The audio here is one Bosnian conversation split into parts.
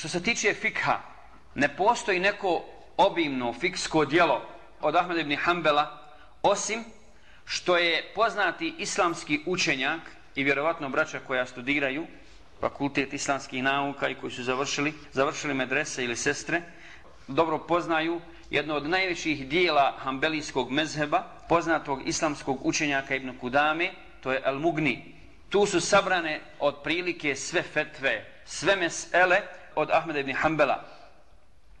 Što se tiče fikha, ne postoji neko obimno fiksko dijelo od Ahmed ibn Hanbala, osim što je poznati islamski učenjak i vjerovatno braća koja studiraju fakultet islamskih nauka i koji su završili, završili medrese ili sestre, dobro poznaju jedno od najvećih dijela hambelijskog mezheba, poznatog islamskog učenjaka Ibn Kudame, to je Al-Mugni. Tu su sabrane od prilike sve fetve, sve mesele od Ahmeda ibn Hanbala.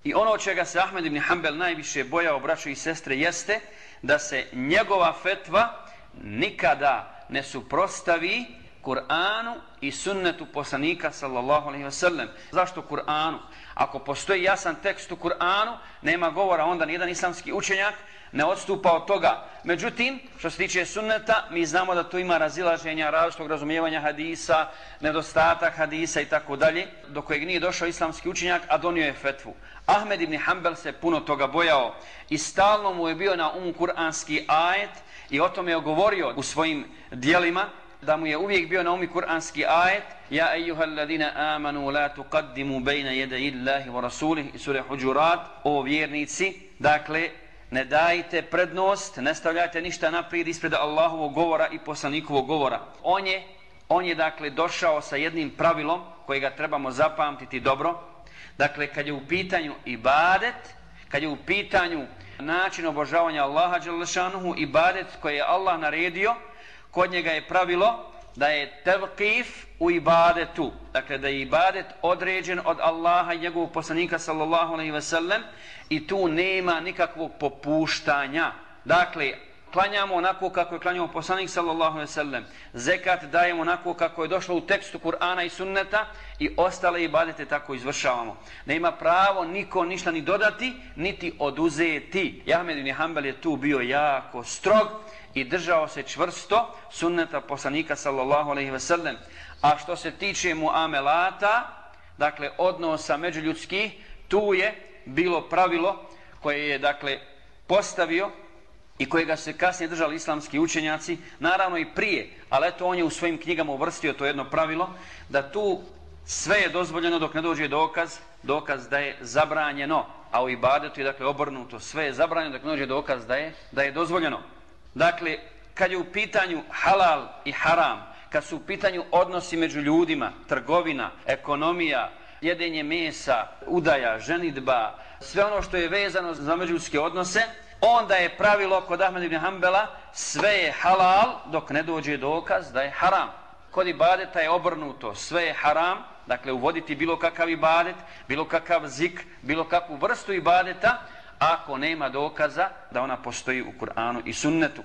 I ono čega se Ahmed ibn Hanbel najviše bojao braćo i sestre jeste da se njegova fetva nikada ne suprostavi Kur'anu i sunnetu poslanika sallallahu alaihi wa sallam. Zašto Kur'anu? Ako postoji jasan tekst u Kur'anu, nema govora onda nijedan islamski učenjak ne odstupa od toga. Međutim, što se tiče sunneta, mi znamo da tu ima razilaženja, različitog razumijevanja hadisa, nedostatak hadisa i tako dalje, do kojeg nije došao islamski učenjak, a donio je fetvu. Ahmed ibn Hanbel se puno toga bojao i stalno mu je bio na umu kur'anski ajet i o tome je govorio u svojim dijelima, da mu je uvijek bio na umi kur'anski ajet Ja ejuhal ladina amanu la tuqaddimu bejna jede illahi wa rasulih i sure huđurat. O vjernici dakle ne dajte prednost ne stavljajte ništa naprijed ispred Allahovog govora i poslanikovog govora. On je, on je dakle došao sa jednim pravilom kojega trebamo zapamtiti dobro. Dakle kad je u pitanju ibadet kad je u pitanju način obožavanja Allaha Đalešanuhu ibadet koji je Allah naredio kod njega je pravilo da je tevkif u ibadetu. Dakle, da je ibadet određen od Allaha i njegovog poslanika sallallahu alaihi ve sellem i tu nema nikakvog popuštanja. Dakle, klanjamo onako kako je klanjao poslanik sallallahu alejhi ve sellem. Zekat dajemo onako kako je došlo u tekstu Kur'ana i sunneta i ostale ibadete tako izvršavamo. Nema pravo niko ništa ni dodati, niti oduzeti. Ahmed ibn Hanbel je tu bio jako strog i držao se čvrsto sunneta poslanika sallallahu alejhi ve sellem a što se tiče muamelata dakle odnosa međuljudskih tu je bilo pravilo koje je dakle postavio i kojega se kasnije držali islamski učenjaci, naravno i prije, ali eto on je u svojim knjigama uvrstio to jedno pravilo, da tu sve je dozvoljeno dok ne dođe dokaz, dokaz da je zabranjeno, a u ibadetu je dakle obrnuto, sve je zabranjeno dok ne dođe dokaz da je, da je dozvoljeno. Dakle, kad je u pitanju halal i haram, kad su u pitanju odnosi među ljudima, trgovina, ekonomija, jedenje mesa, udaja, ženitba, sve ono što je vezano za međuljudske odnose, onda je pravilo kod Ahmed ibn Hanbala sve je halal dok ne dođe dokaz da je haram. Kod ibadeta je obrnuto, sve je haram, dakle uvoditi bilo kakav ibadet, bilo kakav zik, bilo kakvu vrstu ibadeta, ako nema dokaza da ona postoji u Kur'anu i sunnetu.